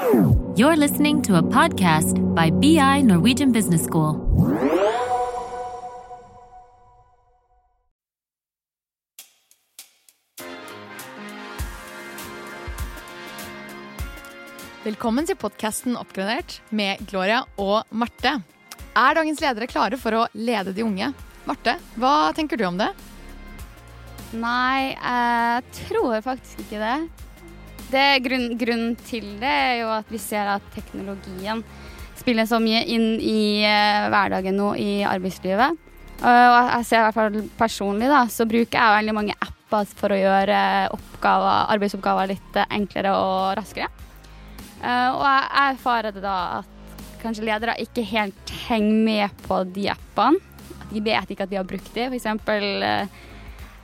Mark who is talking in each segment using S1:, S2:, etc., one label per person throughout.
S1: You're listening to a podcast by BI Norwegian Business School.
S2: Velkommen til podkasten Oppgradert med Gloria og Marte. Er dagens ledere klare for å lede de unge? Marte, hva tenker du om det?
S3: Nei, jeg tror faktisk ikke det. Grunn, grunnen til det er jo at vi ser at teknologien spiller så mye inn i uh, hverdagen nå i arbeidslivet. Og jeg ser i hvert fall personlig, da, så bruker jeg veldig mange apper for å gjøre oppgaver, arbeidsoppgaver litt uh, enklere og raskere. og jeg erfarer det da at kanskje ledere ikke helt henger med på de appene. De vet ikke at vi har brukt de. Eksempel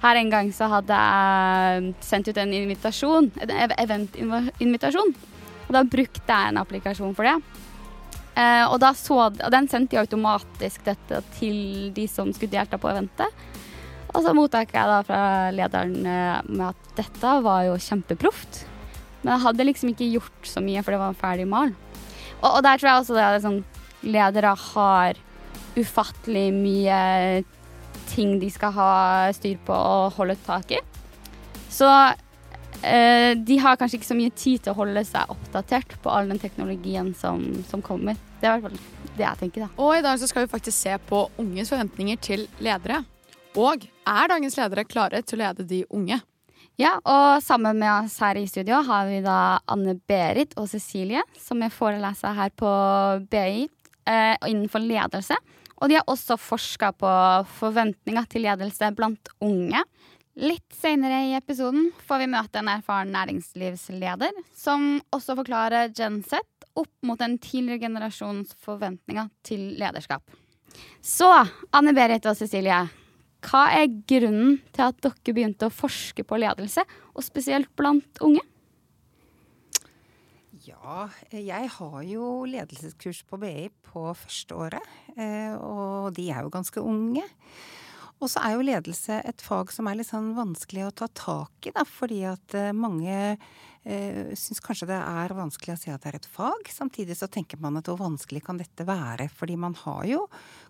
S3: her en gang så hadde jeg sendt ut en invitasjon, en eventinvitasjon. Og da brukte jeg en applikasjon for det. Eh, og, så, og, den sendte jeg automatisk dette til de som skulle delta på eventet. Og så mottok jeg da fra lederen eh, med at dette var jo kjempeproft. Men jeg hadde liksom ikke gjort så mye, for det var en ferdig mal. Og, og der tror jeg også det er sånn Ledere har ufattelig mye ting de skal ha styr på og holde tak i. Så eh, de har kanskje ikke så mye tid til å holde seg oppdatert på all den teknologien som, som kommer. Det er i hvert fall det jeg tenker, da.
S2: Og i dag så skal vi faktisk se på unges forventninger til ledere. Og er dagens ledere klare til å lede de unge?
S3: Ja, og sammen med oss her i studio har vi da Anne-Berit og Cecilie, som er foreleser her på BI eh, innenfor ledelse. Og de har også forska på forventninger til ledelse blant unge. Litt senere i episoden får vi møte en erfaren næringslivsleder som også forklarer Genset opp mot en tidligere generasjons forventninger til lederskap. Så, Anne Berit og Cecilie, hva er grunnen til at dere begynte å forske på ledelse, og spesielt blant unge?
S4: Ja, jeg har jo ledelseskurs på BI på første året. Eh, og de er jo ganske unge. Og så er jo ledelse et fag som er litt sånn vanskelig å ta tak i, da, fordi at eh, mange eh, syns kanskje det er vanskelig å si at det er et fag. Samtidig så tenker man at hvor vanskelig kan dette være? Fordi man har jo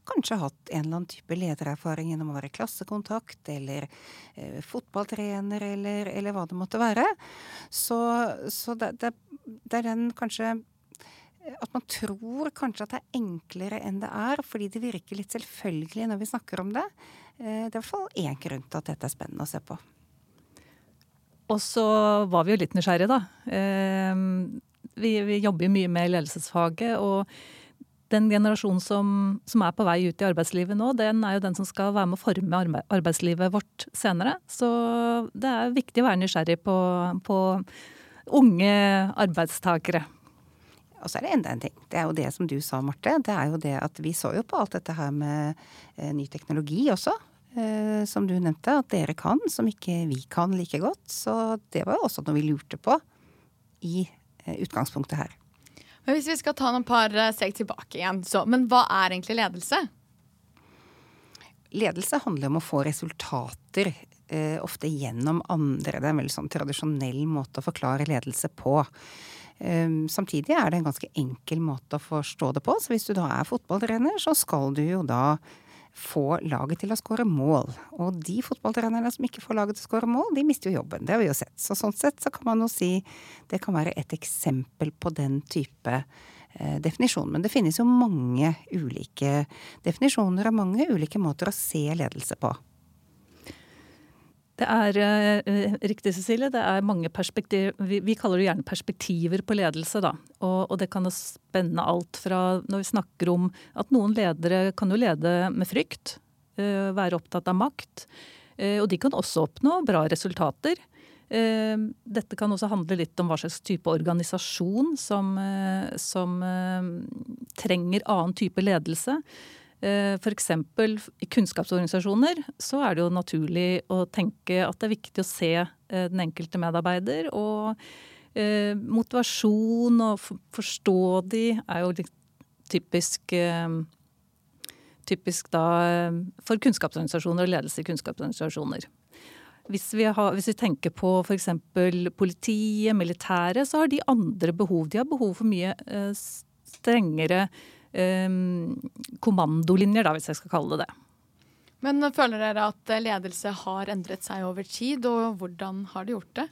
S4: kanskje hatt en eller annen type ledererfaring gjennom å være klassekontakt eller eh, fotballtrener eller, eller, hva det måtte være. Så, så det, det, det er den kanskje at man tror kanskje at det er enklere enn det er, fordi det virker litt selvfølgelig når vi snakker om det. Eh, det er i hvert fall én grunn til at dette er spennende å se på.
S5: Og så var vi jo litt nysgjerrige, da. Eh, vi, vi jobber jo mye med ledelsesfaget. og den generasjonen som, som, er på vei ut i arbeidslivet nå, den er jo den som skal være med å forme arbeidslivet vårt senere. Så det er viktig å være nysgjerrig på, på unge arbeidstakere.
S4: Og så er det enda en ting. Det er jo det som du sa, Marte. Det er jo det at vi så jo på alt dette her med eh, ny teknologi også. Eh, som du nevnte, at dere kan, som ikke vi kan like godt. Så det var jo også noe vi lurte på i eh, utgangspunktet her.
S2: Men Hvis vi skal ta noen par eh, steg tilbake igjen, så Men hva er egentlig ledelse?
S4: Ledelse handler om å få resultater, eh, ofte gjennom andre. Det er en veldig sånn tradisjonell måte å forklare ledelse på. Samtidig er det en ganske enkel måte å forstå det på. Så hvis du da er fotballtrener, så skal du jo da få laget til å skåre mål. Og de fotballtrenerne som ikke får laget til å skåre mål, de mister jo jobben. Det har vi jo sett. Så sånn sett så kan man jo si det kan være et eksempel på den type eh, definisjon. Men det finnes jo mange ulike definisjoner og mange ulike måter å se ledelse på.
S5: Det er eh, riktig, Cecilie. Det er mange perspektiv vi, vi, kaller det gjerne perspektiver på ledelse. da. Og, og, det kan spenne alt fra når vi snakker om at noen ledere kan jo lede med frykt. Uh, være opptatt av makt. Uh, og de kan også oppnå bra resultater. Uh, dette kan også handle litt om hva slags type organisasjon som, som trenger annen type ledelse. Eh, F.eks. i kunnskapsorganisasjoner så er det jo naturlig å tenke at det er viktig å se eh, den enkelte medarbeider. Og eh, motivasjon og forstå de er jo litt typisk typisk da for kunnskapsorganisasjoner og ledelse i kunnskapsorganisasjoner. Hvis vi, har, hvis vi tenker på f.eks. politiet, militæret, så har de andre behov. De har behov for mye strengere eh, kommandolinjer, da, hvis jeg skal kalle det det.
S2: Men føler dere at ledelse har endret seg over tid, og hvordan har det gjort det?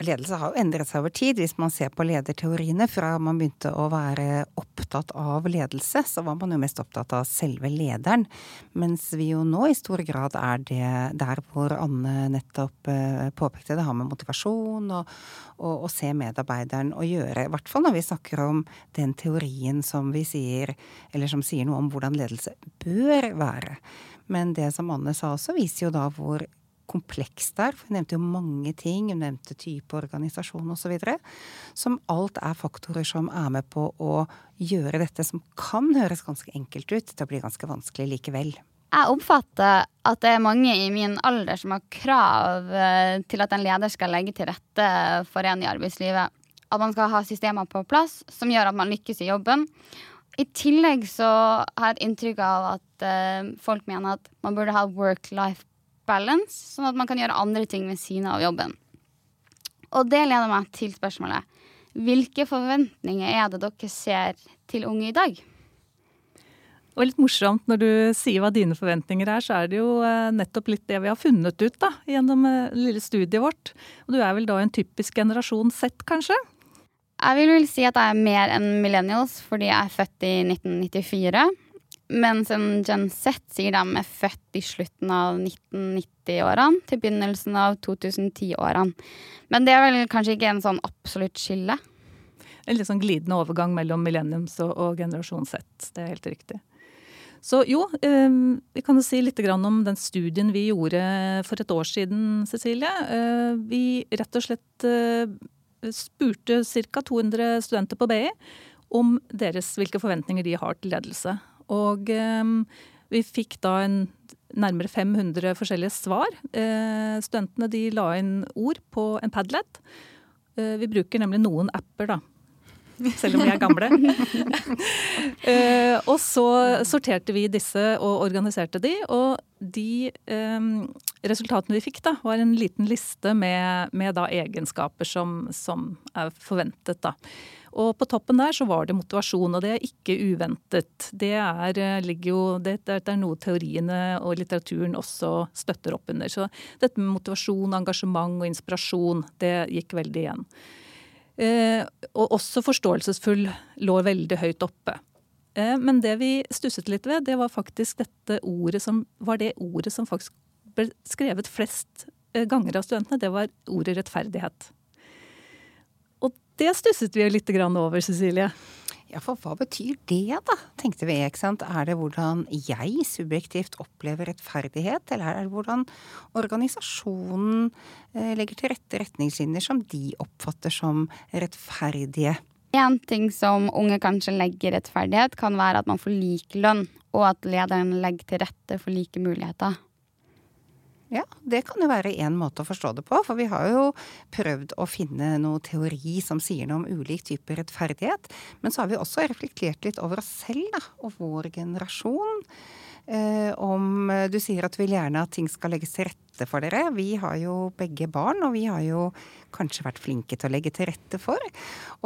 S4: Ledelse har jo endret seg over tid. Hvis man ser på lederteoriene fra man begynte å være opptatt av ledelse, så var man jo mest opptatt av selve lederen. Mens vi jo nå i stor grad er det der hvor Anne nettopp eh, påpekte det har med motivasjon og, og, og se medarbeideren å gjøre. I hvert fall når vi snakker om den teorien som vi sier, eller som sier noe om hvordan ledelse bør være. Men det som Anne sa også, viser jo da hvor komplekst der. For hun nevnte jo mange ting. Hun nevnte type organisasjon osv. Som alt er faktorer som er med på å gjøre dette som kan høres ganske enkelt ut, til å bli ganske vanskelig likevel.
S3: Jeg oppfatter at det er mange i min alder som har krav eh, til at en leder skal legge til rette for en i arbeidslivet. At man skal ha systemer på plass som gjør at man lykkes i jobben. I tillegg så har jeg et inntrykk av at uh, folk mener at man burde ha work-life balance, sånn at man kan gjøre andre ting ved siden av jobben. Og det leder meg til spørsmålet hvilke forventninger er det dere ser til unge i dag?
S5: Og litt morsomt når du sier hva dine forventninger er, så er det jo eh, nettopp litt det vi har funnet ut da, gjennom eh, lille studiet vårt. Og du er vel da en typisk generasjon Z, kanskje?
S3: Jeg vil vel si at jeg er mer enn millennials fordi jeg er født i 1994. Mens en Gen Z sier de er født i slutten av 1990-årene til begynnelsen av 2010-årene. Men det er vel kanskje ikke en sånn absolutt skille?
S5: En litt sånn glidende overgang mellom millenniums og, og generasjon Z. Det er helt riktig. Så jo, eh, vi kan jo si litt om den studien vi gjorde for et år siden, Cecilie. Eh, vi rett og slett eh, spurte ca. 200 studenter på BI om deres, hvilke forventninger de har til ledelse. Og ehm, vi fikk da en nærmere 500 forskjellige svar. Eh, studentene de la inn ord på en Padlet. Eh, vi bruker nemlig noen apper, da. Selv om vi er gamle. Eh, og så sorterte vi disse og organiserte de. Og de ehm, resultatene vi fikk, da, var en liten liste med, med egenskaper som, som er forventet. da. Og på toppen der så var det motivasjon, og det er ikke uventet. Det er, eh, jo, det, det er noe teoriene og litteraturen også støtter opp under. Så dette med motivasjon, engasjement og inspirasjon, det gikk veldig igjen. Eh, og også forståelsesfull lå veldig høyt oppe. Eh, men det vi stusset litt ved, det var faktisk dette ordet som var det ordet som faktisk ble skrevet flest eh, ganger av studentene. Det var ordet rettferdighet. Og Det stusset vi litt over, Cecilie.
S4: Ja, for hva betyr det, da, tenkte vi. ikke sant? Er det hvordan jeg subjektivt opplever rettferdighet, eller er det hvordan organisasjonen eh, legger til rette retningslinjer som de oppfatter som rettferdige?
S3: En ting som unge kanskje legger rettferdighet, kan være at man får lik lønn, og at lederen legger til rette for like muligheter.
S4: Ja, det kan jo være én måte å forstå det på. For vi har jo prøvd å finne noe teori som sier noe om ulik type rettferdighet. Men så har vi også reflektert litt over oss selv da, og vår generasjon. Eh, om du sier at du vil gjerne at ting skal legges til rette for dere. Vi har jo begge barn, og vi har jo kanskje vært flinke til å legge til rette for.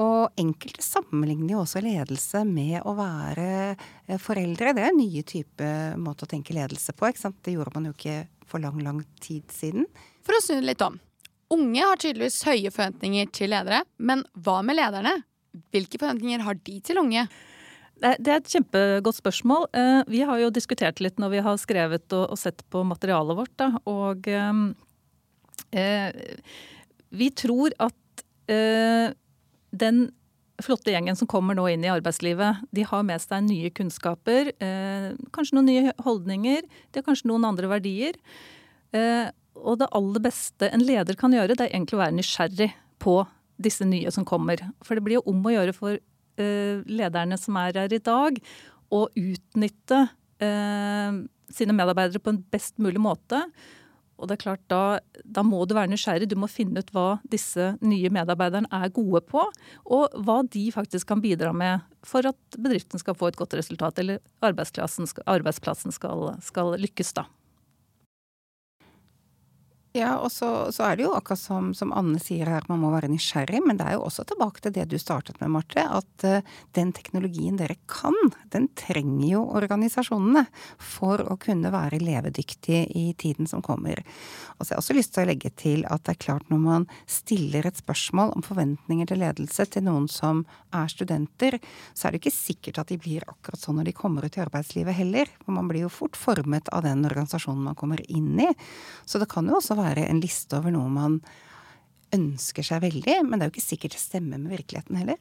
S4: Og enkelte sammenligner jo også ledelse med å være eh, foreldre. Det er en ny type måte å tenke ledelse på. ikke sant? Det gjorde man jo ikke for lang, lang tid siden.
S2: For å snu litt om. Unge har tydeligvis høye forventninger til ledere, men hva med lederne? Hvilke forventninger har de til unge?
S5: Det er et kjempegodt spørsmål. Eh, vi har jo diskutert litt når vi har skrevet og sett på materialet vårt. Da. Og eh, eh, vi tror at eh, den flotte gjengen som kommer nå inn i arbeidslivet, de har med seg nye kunnskaper. Eh, kanskje noen nye holdninger. De har kanskje noen andre verdier. Eh, og det aller beste en leder kan gjøre, det er egentlig å være nysgjerrig på disse nye som kommer. For det blir jo om å gjøre for eh, lederne som er her i dag, å utnytte eh, sine medarbeidere på en best mulig måte. Og det er klart, da, da, må du være nysgjerrig. Du må finne ut hva disse nye medarbeiderne er gode på, og hva de faktisk kan bidra med for at bedriften skal få et godt resultat, eller arbeidsplassen skal, skal lykkes, da.
S4: Ja, og så, så, er det jo akkurat som, som, Anne sier her, man må være nysgjerrig. Men det er jo også tilbake til det du startet med, Marte. At uh, den teknologien dere kan, den trenger jo organisasjonene for å kunne være levedyktige i tiden som kommer. Og så har jeg også lyst til å legge til at det er klart når man stiller et spørsmål om forventninger til ledelse til noen som er studenter, så er det ikke sikkert at de blir akkurat sånn når de kommer ut i arbeidslivet heller. For man blir jo fort formet av den organisasjonen man kommer inn i. Så det kan jo også være en liste over noe man ønsker seg veldig, men det er jo ikke sikkert det stemmer med virkeligheten heller.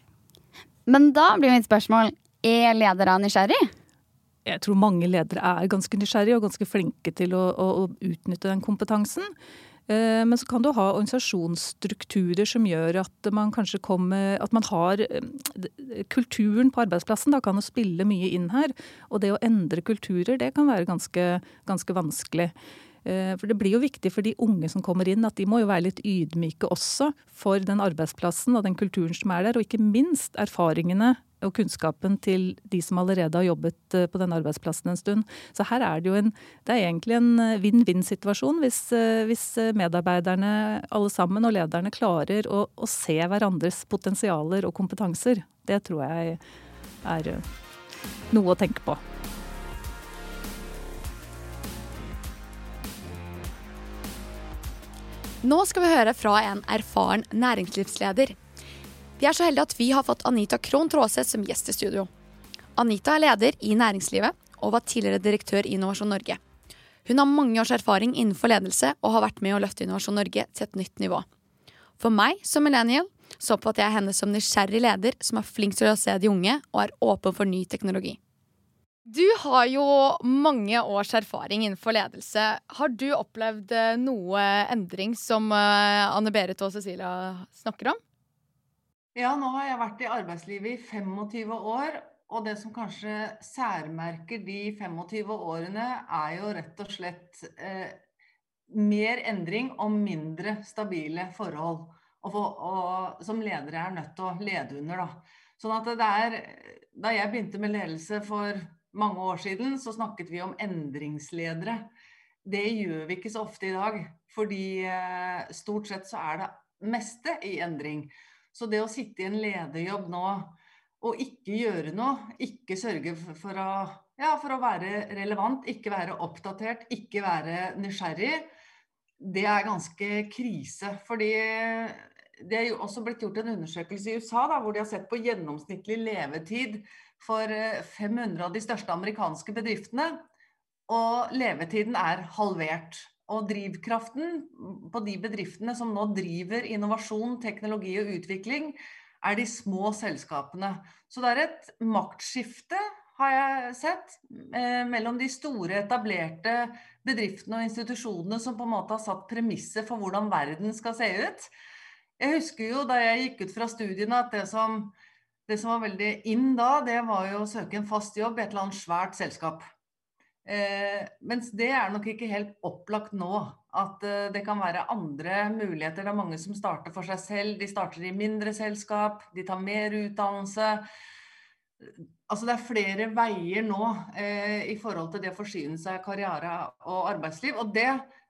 S3: Men da blir mitt spørsmål er ledere nysgjerrig?
S5: Jeg tror mange ledere er ganske nysgjerrige og ganske flinke til å, å, å utnytte den kompetansen. Eh, men så kan du ha organisasjonsstrukturer som gjør at man kanskje kommer At man har eh, Kulturen på arbeidsplassen da kan jo spille mye inn her. Og det å endre kulturer, det kan være ganske, ganske vanskelig. Eh, for det blir jo viktig for de unge som kommer inn, at de må jo være litt ydmyke også for den arbeidsplassen og den kulturen som er der. Og ikke minst erfaringene og kunnskapen til de som allerede har jobbet eh, på den arbeidsplassen en stund. Så her er det jo en, det er egentlig en eh, vinn-vinn-situasjon hvis, hvis, medarbeiderne alle sammen og lederne klarer å, å se hverandres potensialer og kompetanser. Det tror jeg er noe å tenke på.
S2: Nå skal vi høre fra en erfaren næringslivsleder. Vi er så heldige at vi har fått Anita Krohn Traaseth som gjest i studio. Anita er leder i næringslivet og var tidligere direktør i Innovasjon Norge. Hun har mange års erfaring innenfor ledelse og har vært med å løfte Innovasjon Norge til et nytt nivå. For meg som millennial så oppfatter jeg henne som nysgjerrig leder som er flink til å se de unge og er åpen for ny teknologi. Du har jo mange års erfaring innenfor ledelse. Har du opplevd eh, noe endring som eh, Anne Berit og Cecilia snakker om?
S6: Ja, nå har jeg vært i arbeidslivet i 25 år. Og det som kanskje særmerker de 25 årene, er jo rett og slett eh, mer endring og mindre stabile forhold. Og, for, og, som ledere er nødt til å lede under. Da. Sånn at det er, Da jeg begynte med ledelse for mange år siden så snakket vi om endringsledere. Det gjør vi ikke så ofte i dag, fordi eh, stort sett så er det meste i endring. Så det å sitte i en lederjobb nå og ikke gjøre noe, ikke sørge for å, ja, for å være relevant, ikke være oppdatert, ikke være nysgjerrig, det er ganske krise. Fordi det er jo også blitt gjort en undersøkelse i USA da, hvor de har sett på gjennomsnittlig levetid for 500 eh, av de største amerikanske bedriftene. Og levetiden er halvert. Og drivkraften på de bedriftene som nå driver innovasjon, teknologi og utvikling, er de små selskapene. Så det er et maktskifte, har jeg sett, eh, mellom de store, etablerte bedriftene og institusjonene som på en måte har satt premisset for hvordan verden skal se ut. Jeg husker jo da jeg gikk ut fra studiene at det som det som var veldig inn da, det var jo å søke en fast jobb i et eller annet svært selskap. Eh, mens det er nok ikke helt opplagt nå. At eh, det kan være andre muligheter. Det er mange som starter for seg selv. De starter i mindre selskap, de tar mer utdannelse. Altså det er flere veier nå eh, i forhold til det å forsyne seg karriere og arbeidsliv. Og det,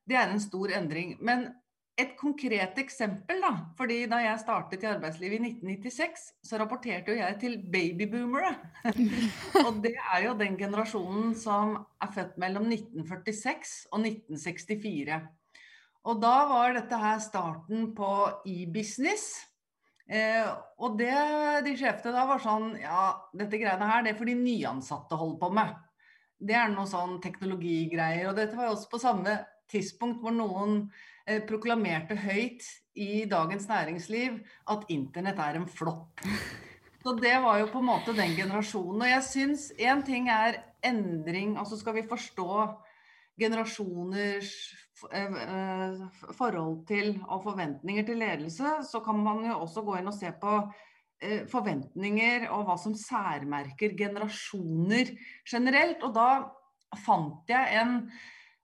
S6: det er en stor endring. Men et konkret eksempel, da. fordi da jeg startet i arbeidslivet i 1996, så rapporterte jo jeg til babyboomere. og det er jo den generasjonen som er født mellom 1946 og 1964. Og da var dette her starten på e-business. Eh, og det de sjefene da var sånn Ja, dette greiene her, det for de nyansatte holder på med. Det er noe sånn teknologigreier. Og dette var jo også på samme tidspunkt hvor noen Eh, proklamerte høyt i Dagens Næringsliv at internett er en flopp. Så det var jo på en måte den generasjonen. Og jeg syns én ting er endring, altså skal vi forstå generasjoners eh, eh, forhold til og forventninger til ledelse, så kan man jo også gå inn og se på forventninger og hva som særmerker generasjoner generelt. Og da fant jeg en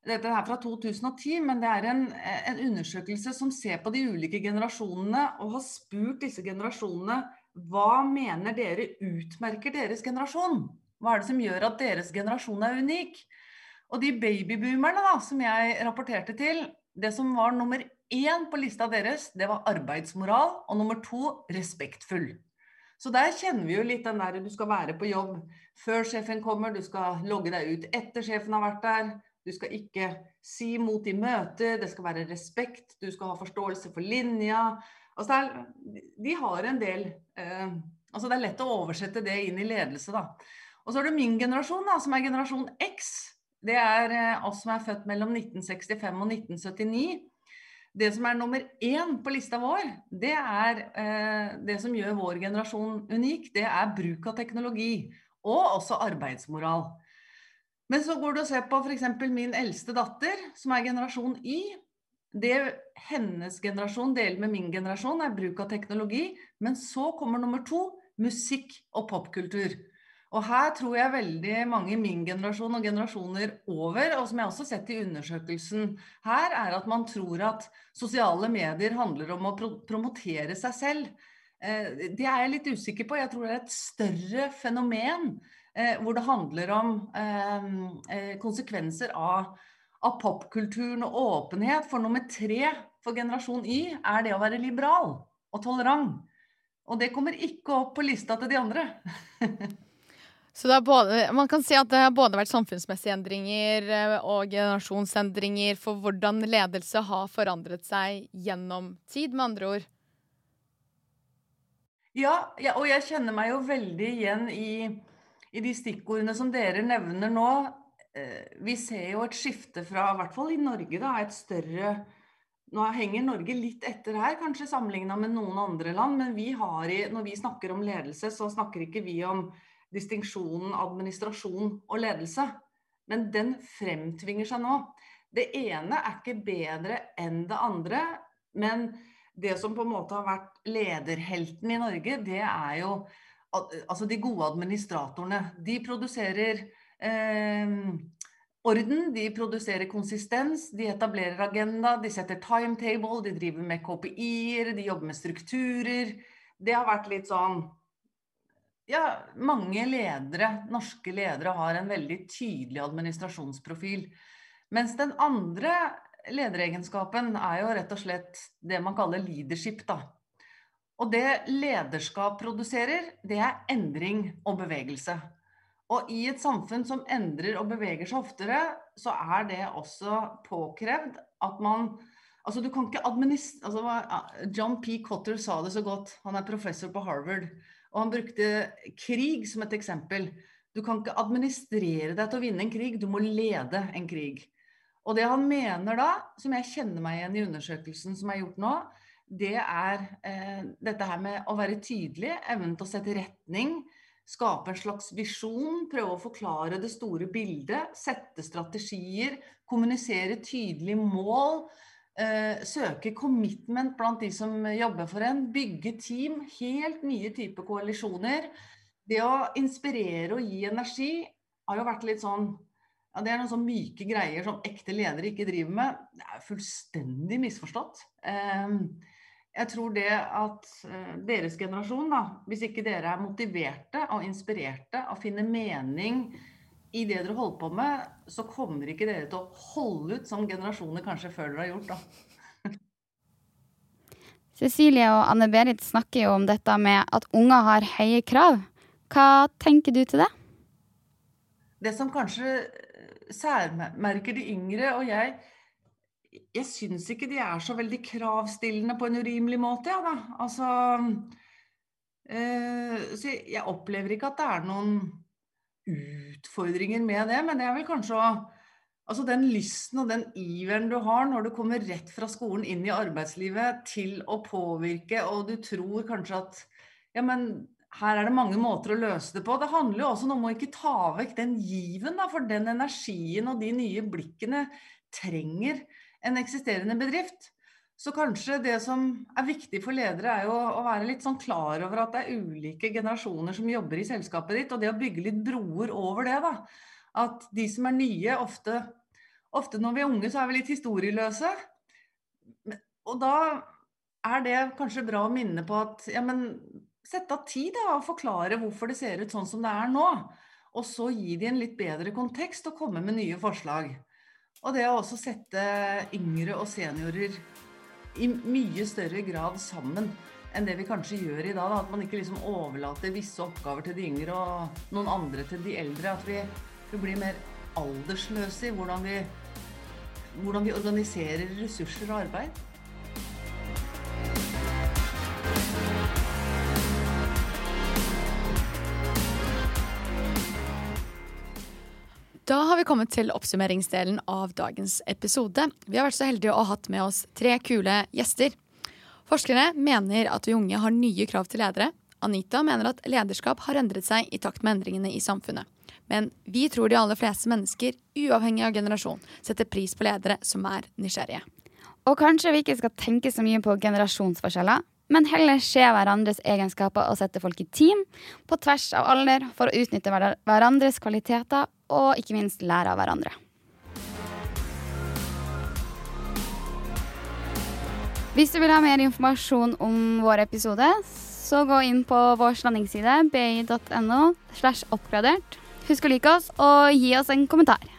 S6: dette er fra 2010, men det er en, en, undersøkelse som ser på de ulike generasjonene og har spurt disse generasjonene hva mener dere utmerker deres generasjon? Hva er det som gjør at deres generasjon er unik? Og de babyboomerne da, som jeg rapporterte til, Det som var nummer én på lista deres, det var arbeidsmoral. Og nummer to respektfull. Så der kjenner vi jo litt den der du skal være på jobb før sjefen kommer, du skal logge deg ut etter sjefen har vært der. Du skal ikke si mot i møter, det skal være respekt, du skal ha forståelse for linja. Altså er, de har en del eh, altså Det er lett å oversette det inn i ledelse, da. Og så er det min generasjon, da, som er generasjon X. Det er eh, oss som er født mellom 1965 og 1979. Det som er nummer én på lista vår, det er eh, det som gjør vår generasjon unik. Det er bruk av teknologi. Og også arbeidsmoral. Men så går du og ser på f.eks. min eldste datter, som er generasjon Y. Det hennes generasjon deler med min generasjon, er bruk av teknologi. Men så kommer nummer to, musikk og popkultur. Og her tror jeg veldig mange i min generasjon og generasjoner over, og som jeg også har sett i undersøkelsen her, er at man tror at sosiale medier handler om å pro promotere seg selv. Eh, det er jeg litt usikker på. Jeg tror det er et større fenomen hvor det handler om eh, eh konsekvenser av, av popkulturen og åpenhet. For nummer tre for generasjon Y er det å være liberal og tolerant. Og det kommer ikke opp på lista til de andre.
S2: Så både, man kan si at det har både vært samfunnsmessige endringer eh, og generasjonsendringer for hvordan ledelse har forandret seg gjennom tid, med andre ord.
S6: Ja, ja og jeg kjenner meg jo veldig igjen i, i de stikkordene som dere nevner nå. Eh, vi ser jo et skifte fra, i hvert fall i Norge, da, et større nå henger Norge litt etter her, kanskje sammenligna med noen andre land. Men vi i, når vi snakker om ledelse, så snakker ikke vi om distinksjonen administrasjon og ledelse. Men den fremtvinger seg nå. Det ene er ikke bedre enn det andre. Men det som på en måte har vært lederhelten i Norge, det er jo altså de gode administratorene. De produserer eh, orden, de produserer konsistens, de etablerer agenda, de setter timetable, de driver med KPI-er, de jobber med strukturer. Det har vært litt sånn ja, mange ledere, norske ledere har en veldig tydelig administrasjonsprofil. Mens den andre lederegenskapen er jo rett og slett det man kaller leadership. da. Og det lederskap produserer, det er endring og bevegelse. Og i et samfunn som endrer og beveger seg oftere, så er det også påkrevd at man Altså, du kan ikke administrere altså, John P. Cotter sa det så godt, han er professor på Harvard. Og han brukte krig som et eksempel. Du kan ikke administrere deg til å vinne en krig, du må lede en krig. Og det han mener da, som jeg kjenner meg igjen i undersøkelsen som er gjort nå, det er eh, dette her med å være tydelig, evnen til å sette retning, skape en slags visjon, prøve å forklare det store bildet, sette strategier, kommunisere tydelige mål, eh, søke commitment blant de som jobber for en, bygge team, helt nye typer koalisjoner. Det å inspirere og gi energi har jo vært litt sånn ja, Det er noen sånn myke greier som ekte ledere ikke driver med. Det er jo fullstendig misforstått. Eh, jeg tror det at eh, deres generasjon, da, hvis ikke dere er motiverte og inspirerte og finner mening i det dere holder på med, så kommer ikke dere til å holde ut som generasjoner kanskje før dere har gjort, da.
S3: Cecilie og Anne Berit snakker jo om dette med at unger har høye krav. Hva tenker du til det?
S6: Det som kanskje særmerker de yngre, og jeg jeg syns ikke de er så veldig kravstillende på en urimelig måte, ja da. Altså øh, Så jeg opplever ikke at det er noen utfordringer med det, men det er vel kanskje å Altså den lysten og den iveren du har når du kommer rett fra skolen inn i arbeidslivet til å påvirke, og du tror kanskje at ja, men her er det mange måter å løse det på. Det handler jo også om å ikke ta vekk den given, da, for den energien og de nye blikkene trenger en eksisterende bedrift. Så kanskje det som er viktig for ledere, er jo å være litt sånn klar over at det er ulike generasjoner som jobber i selskapet ditt, og det å bygge litt broer over det. da. At de som er nye, ofte, ofte når vi er unge, så er vi litt historieløse. Og da er det kanskje bra å minne på at ja, men sette av tid da, og forklare hvorfor det ser ut sånn som det er nå. Og så gi de en litt bedre kontekst og komme med nye forslag. Og det å også sette yngre og seniorer i mye større grad sammen enn det vi kanskje gjør i dag. Da. At man ikke liksom overlater visse oppgaver til de yngre og noen andre til de eldre. At vi, vi blir mer aldersløse i hvordan vi, hvordan vi organiserer ressurser og arbeid.
S2: Da har vi kommet til oppsummeringsdelen av dagens episode. Vi har vært så heldige å ha hatt med oss tre kule gjester. Forskere mener at vi unge har nye krav til ledere. Anita mener at lederskap har endret seg i takt med endringene i samfunnet. Men vi tror de aller fleste mennesker, uavhengig av generasjon, setter pris på ledere som er nysgjerrige.
S3: Og kanskje vi ikke skal tenke så mye på generasjonsforskjeller, men heller se hverandres egenskaper og sette folk i team på tvers av alder for å utnytte hverandres kvaliteter og ikke minst lære av hverandre. Hvis du vil ha mer informasjon om vår episode, så gå inn på vår landingsside bi.no slash oppgradert. Husk å like oss og gi oss en kommentar.